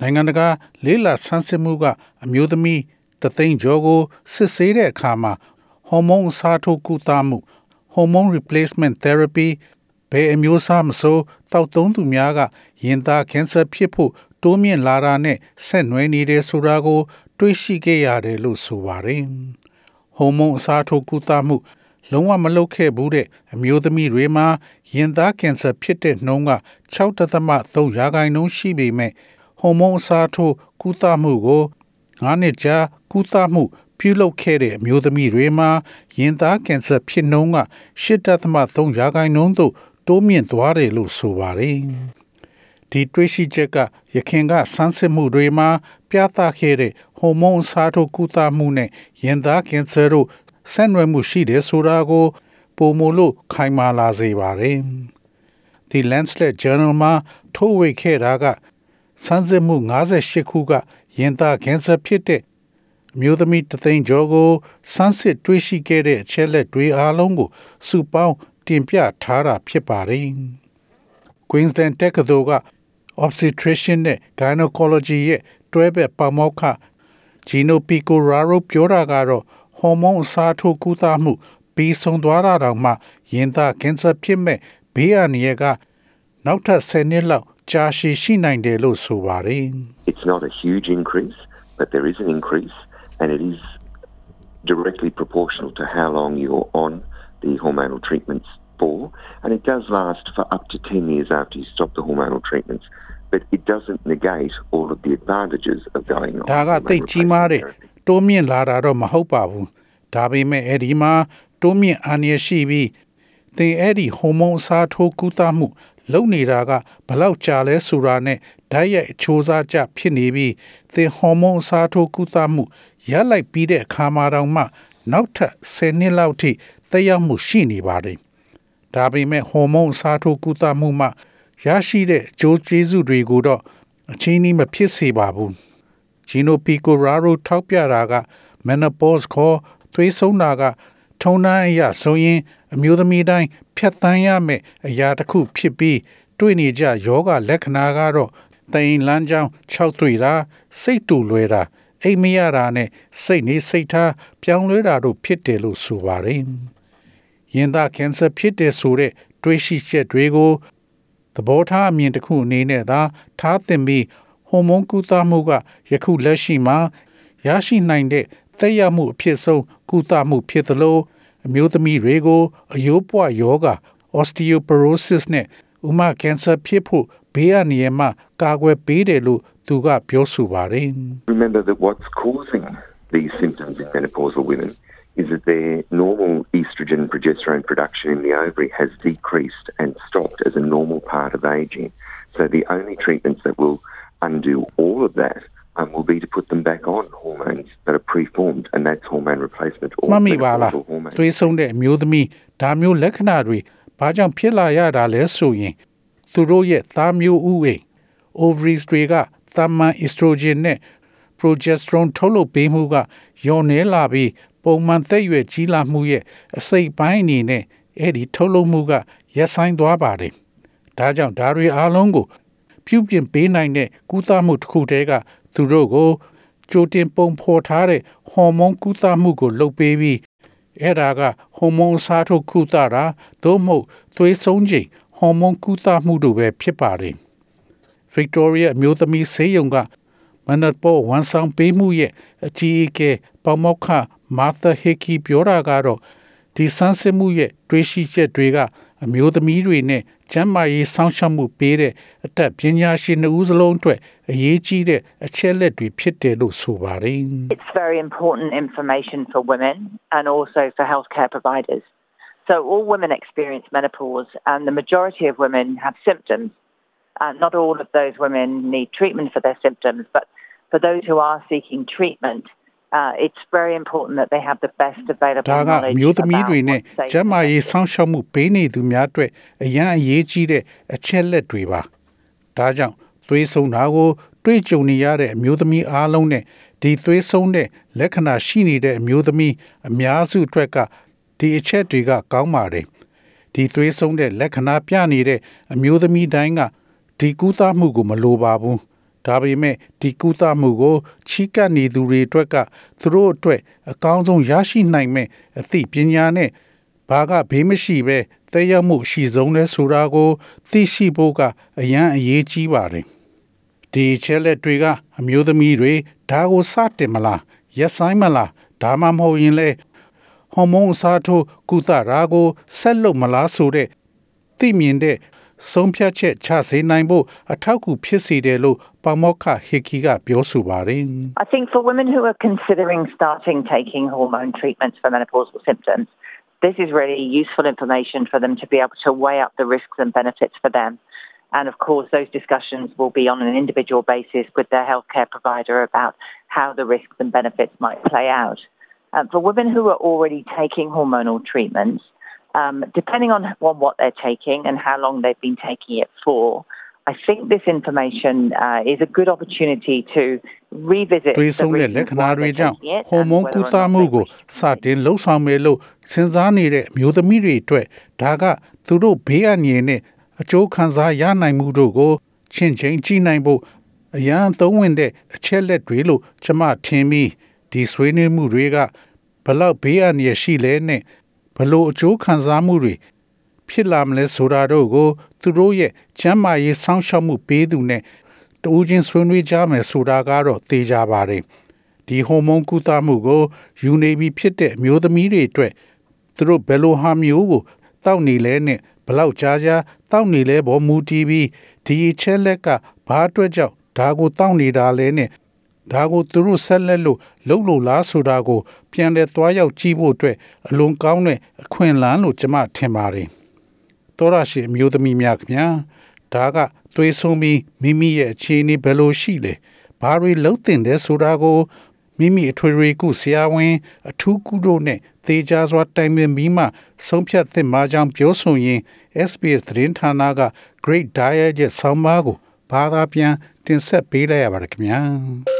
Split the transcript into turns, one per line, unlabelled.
နိုင်ငံတကာလေးလာဆန်းစစ်မှုကအမျိုးသမီးတသိန်းကျော်ကိုစစ်ဆေးတဲ့အခါမှာဟော်မုန်းအစားထိုးကုသမှု hormone replacement therapy ဘယ်အမျိုးအစားမဆိုတောက်သုံးသူများကရင်သားကင်ဆာဖြစ်ဖို့တိုးမြင့်လာတာနဲ့ဆက်နွယ်နေတဲ့ဆိုတာကို တွေးရှိခဲ့ရတယ်လို့ဆိုပါတယ်။ဟော်မုန်းအစားထိုးကုသမှု လုံးဝမလုပ်ခဲ့ဘူးတဲ့အမျိုးသမီးတွေမှာရင်သားကင်ဆာဖြစ်တဲ့နှုန်းက6.3ရာခိုင်နှုန်းရှိပေမဲ့ ဟော်မုန်းအစားထိုးကုသမှုကို9နှစ်ကြာကုသမှုပြုလုပ်ခဲ့တဲ့အမျိုးသမီးတွေမှာရင်သားကင်ဆာဖြစ်နှုန်းက8.3ရာခိုင်နှုန်းသို့တိုးမြင့်သွားတယ်လို့ဆိုပါတယ်။ဒီတွေးရှိချက်ကရခင်ကဆန်းစစ်မှုတွေမှာပြသခဲ့တဲ့ဟော်မုန်းအစားထိုးကုသမှုနဲ့ရင်သားကင်ဆာတို့ဆက်နွယ်မှုရှိတယ်ဆိုတာကိုပုံမလို့ခိုင်မာလာစေပါတယ်။ The Lancet Journal မှာထုတ်ဝေခဲ့တာက စမ်းစစ်မှု58ခုကရင်သားကင်ဆာဖြစ်တဲ့အမျိုးသမီးတသိန်းကျော်ကိုစမ်းစစ်တွေ့ရှိခဲ့တဲ့အချက်လက်တွေအားလုံးကိုစုပေါင်းတင်ပြထားတာဖြစ်ပါတယ်။ Queensland တက္ကသိုလ်က obstetrician နဲ့ gynecology ရဲ့တွဲဘက်ပါမောက္ခ Gino Pecoraro ပြောတာကတော့ဟော်မုန်းအစားထိုးကုသမှုပြီးဆုံးသွားတာတောင်မှရင်သားကင်ဆာဖြစ်မဲ့ဘေးအန္တရာယ်ကနောက်ထပ်10နှစ်လောက်ကြာရှည်ရှိနိုင်တယ်လို့ဆိုပါတယ်
It's not a huge increase but there is an increase and it is directly proportional to how long you're on the hormonal treatments for and it does last for up to 10 years after you stop the hormonal treatments but it doesn't negate all of the advantages of going on
ဒါကသိကြီးမားတဲ့တိုးမြင့်လာတာတော့မဟုတ်ပါဘူးဒါပေမဲ့အဲ့ဒီမှာတိုးမြင့်အန္တရာယ်ရှိပြီးသင်အဲ့ဒီဟော်မုန်းအစားထိုးကုသမှု လုပ်နေတာကဘလောက်ကြာလဲဆိုတာနဲ့ဓာတ်ရိုက်အချိုးစားကြဖြစ်နေပြီးသင်ဟော်မုန်းအစားထိုးကုသမှုရလိုက်ပြီးတဲ့အခါမှာတောင်မှ နောက်ထပ်10နှစ်လောက်ထိသက်ရောက်မှုရှိနေပါတယ်။ဒါပေမဲ့ဟော်မုန်းအစားထိုးကုသမှုမှရရှိတဲ့အကျိုးကျေးဇူးတွေကိုတော့အချင်းကြီးမဖြစ်စေပါဘူး။ Gino Picoraro ထောက်ပြတာက menopause ခေါ်သွေးဆုံးတာက ထုံနှန်းအရဆိုရင်အမျိုးသမီးတိုင်းဖြတ်တန်းရမယ်အရာတစ်ခုဖြစ်ပြီးတွေ့နေကြယောဂလက္ခဏာကတော့တိမ်လန်းချောင်း၆တွေ့တာစိတ်တူလွယ်တာအိမ်မရတာနဲ့စိတ်နေစိတ်ထားပြောင်းလဲတာတို့ဖြစ်တယ်လို့ဆိုပါတယ်။ရင်သားကင်ဆာဖြစ်တဲ့ဆိုတဲ့တွေးရှိချက်တွေကိုသဘောထားအမြင်တစ်ခုအနေနဲ့သာထားသင့်ပြီးဟော်မုန်းကုသမှုကယခုလက်ရှိမှာရရှိနိုင်တဲ့ သက်ရောက်မှုအဖြစ်ဆုံးကုသမှုဖြစ်သလိုအမျိုးသမီးတွေကိုအယိုးပွားယောဂ osteoporosis နဲ့ဥမကင်ဆာဖြစ်ဖို့ဘေးအန္တရာယ်မှကာကွယ်ပေးတယ်လို့သူကပြောဆိုပါတယ်
Remember that what's causing these symptoms in menopausal women is that their normal estrogen progesterone production in the ovary has decreased and stopped as a normal part of aging. So the only treatments that will undo all of that um, will be to put them back on hormones that are preformed, and that's hormone replacement or
မှတ်မိပါလား
menopausal hormones.
သွေးဆုံးတဲ့အမျိုးသမီးဒါမျိုးလက္ခဏာတွေဘာကြောင့်ဖြစ်လာရတာလဲဆိုရင်သူတို့ရဲ့သားမျိုးဥအိမ် ovaries တွေကသာမန် estrogen နဲ့ progesterone ထုတ်လုပ်ပေးမှုကညော့နေလာပြီးပုံမှန်သက်ရွယ်ကြီးလာမှုရဲ့အစိတ်ပိုင်းအနေနဲ့အဲ့ဒီထုတ်လုပ်မှုကရပ်ဆိုင်းသွားပါတယ်။ဒါကြောင့်ဒါတွေအားလုံးကိုပြုပြင်ပေးနိုင်တဲ့ကုသမှုတစ်ခုတည်းက သူတို့ကိုကြိုတင်ပုံဖော်ထားတဲ့ဟော်မုန်းကုသမှုကိုလုပ်ပေးပြီးအဲ့ဒါကဟော်မုန်းအစားထိုးကုသတာသို့မဟုတ်သွေးဆုံးချိန်ဟော်မုန်းကုသမှုတို့ပဲဖြစ်ပါတယ်။ Victoria အမျိုးသမီးဆေးရုံကမနတ်ပေါ်ဝန်ဆောင်ပေးမှုရဲ့အကြီးအကဲပမောက္ခမာသာဟီကီပြောတာကတော့ဒီဆန်းစစ်မှုရဲ့တွေးရှိချက်တွေက အမျိုးသမီးတွေနဲ့ကျန်းမာရေးစောင့်ရှောက်မှုပေးတဲ့အတတ်ပညာရှင်နှစ်ဦးစလုံးအတွက်အရေးကြီးတဲ့အချက်လက်တွေဖြစ်တယ်လို့ဆိုပါတယ်
It's very important information for women and also for healthcare providers. So, all women experience menopause, and the majority of women have symptoms. And not all of those women need treatment for their symptoms, but for those who are seeking treatment, uh, it's very important that they have the best available
ဒါက
knowledge
မျိုးသမီး
about
တွေနဲ့
what's safe
ကျန်းမာရေးစောင့်ရှောက်မှုပေးနေသူများအတွက်အရန်အရေးကြီးတဲ့အချက်လက်တွေပါဒါကြောင့်သွေးဆုံတာကို တွေ့ကြုံနေရတဲ့အမျိုးသမီးအားလုံးနဲ့ဒီသွေးဆုံတဲ့လက္ခဏာရှိနေတဲ့အမျိုးသမီးအများစုအတွက်ကဒီအချက်တွေကကောင်းပါတယ်ဒီသွေးဆုံတဲ့လက္ခဏာပြနေတဲ့အမျိုးသမီးတိုင်းကဒီကုသမှုကိုမလိုပါဘူး ဒါပေမဲ့ဒီကုသမှုကိုချီးကပ်နေသူတွေအတွက်ကသူတို့အတွက်အကောင်းဆုံးရရှိနိုင်မဲ့အသိပညာနဲ့ဘာကဘေးမရှိပဲတည်ရောက်မှုရှိဆုံးလဲဆိုတာကို သိရှိဖို့ကအရန်အရေးကြီးပါတယ်ဒီချက်လက်တွေကအမျိုးသမီးတွေဒါကိုစတင်မလားရက်ဆိုင်မလားဒါမှမဟုတ်ရင်လေဟော်မုန်းအစားထိုးကုသရာကိုဆက်လုပ်မလားဆိုတဲ့သိမြင်တဲ့ ဆုံးဖြတ်ချက်ချစေနိုင်ဖို့အထောက်အကူဖြစ်စေတယ်လို့ပါမောက္ခဟီကီကပြောဆိုပါတယ်
I think for women who are considering starting taking hormone treatments for menopausal symptoms, this is really useful information for them to be able to weigh up the risks and benefits for them. And of course, those discussions will be on an individual basis with their healthcare provider about how the risks and benefits might play out. Um, for women who are already taking hormonal treatments, um, depending on, on what they're taking and how long they've been taking it for, I think this information uh, is a good opportunity to revisit
သွေး
the
ဆုံးတဲ့
reasons
လက္ခဏာ
why
တွေ
they're
ကြောင့်
taking it
ဟော်
and
မုန်း
whether
ကု
or
သ
not
မှု
they
ကို
wish to
စတင်လှုပ်ဆောင်မယ်လို့စဉ်းစားနေတဲ့အမျိုးသမီးတွေအတွက်ဒါကသူတို့ဘေးအန္တရာယ်နဲ့အကျိုးခံစားရနိုင်မှုတို့ကိုချင့်ချိန်ကြည့်နိုင်ဖို့အရန်သုံးဝင်တဲ့အချက်လက်တွေလို့ကျွန်မထင်ပြီးဒီဆွေးနွေးမှုတွေကဘလောက်ဘေးအန္တရာယ်ရှိလဲနဲ့ဘ လို့အကျိုးခံစားမှုတွေဖြစ်လာမလဲဆိုတာတို့ကို သူတို့ရဲ့ကျမ်းမာရေးစောင့်ရှောက်မှုပေးသူနဲ့တူးချင်းဆွေးနွေးကြမယ်ဆိုတာကတော့သိကြပါတယ်ဒီဟော်မုန်းကုသမှုကိုယူနေပြီဖြစ်တဲ့အမျိုးသမီးတွေအတွက်သူတို့ဘယ်လိုဟာမျိုးကိုတောက်နေလဲနဲ့ဘလောက်ကြာကြာတောက်နေလဲဘောမူတီးပြီးဒီအချက်လက်ကဘာအတွက်ကြောင့်ဒါကိုတောက်နေတာလဲနဲ့ ဒါကိုသူတို့ဆက်လက်လို့လှုပ်လို့လားဆိုတာကို ပြန်လဲသွားရောက်ကြည့်ဖို့အတွက်အလွန်ကောင်းတဲ့အခွင့်အလမ်းလို့ကျွန်မထင်ပါတယ်တောရရှိအမျိုးသမီးများခင်ဗျာဒါကသွေးဆုံးပြီးမိမိရဲ့အခြေအနေဘယ်လိုရှိလဲဘာတွေလှုပ်တင်တယ်ဆိုတာကိုမိမိအထွေထွေကုဆရာဝန် အထူးကုတို့နဲ့သေချာစွာတိုင်ပင်ပြီးမှဆုံးဖြတ်သင့်မှာကြောင့်ပြောဆိုရင် SBS သတင်းဌာနက Great Diet ရဲ့ဆောင်းပါးကိုဘာသာပြန်တင်ဆက်ပေးလိုက်ရပါတယ်ခင်ဗျာ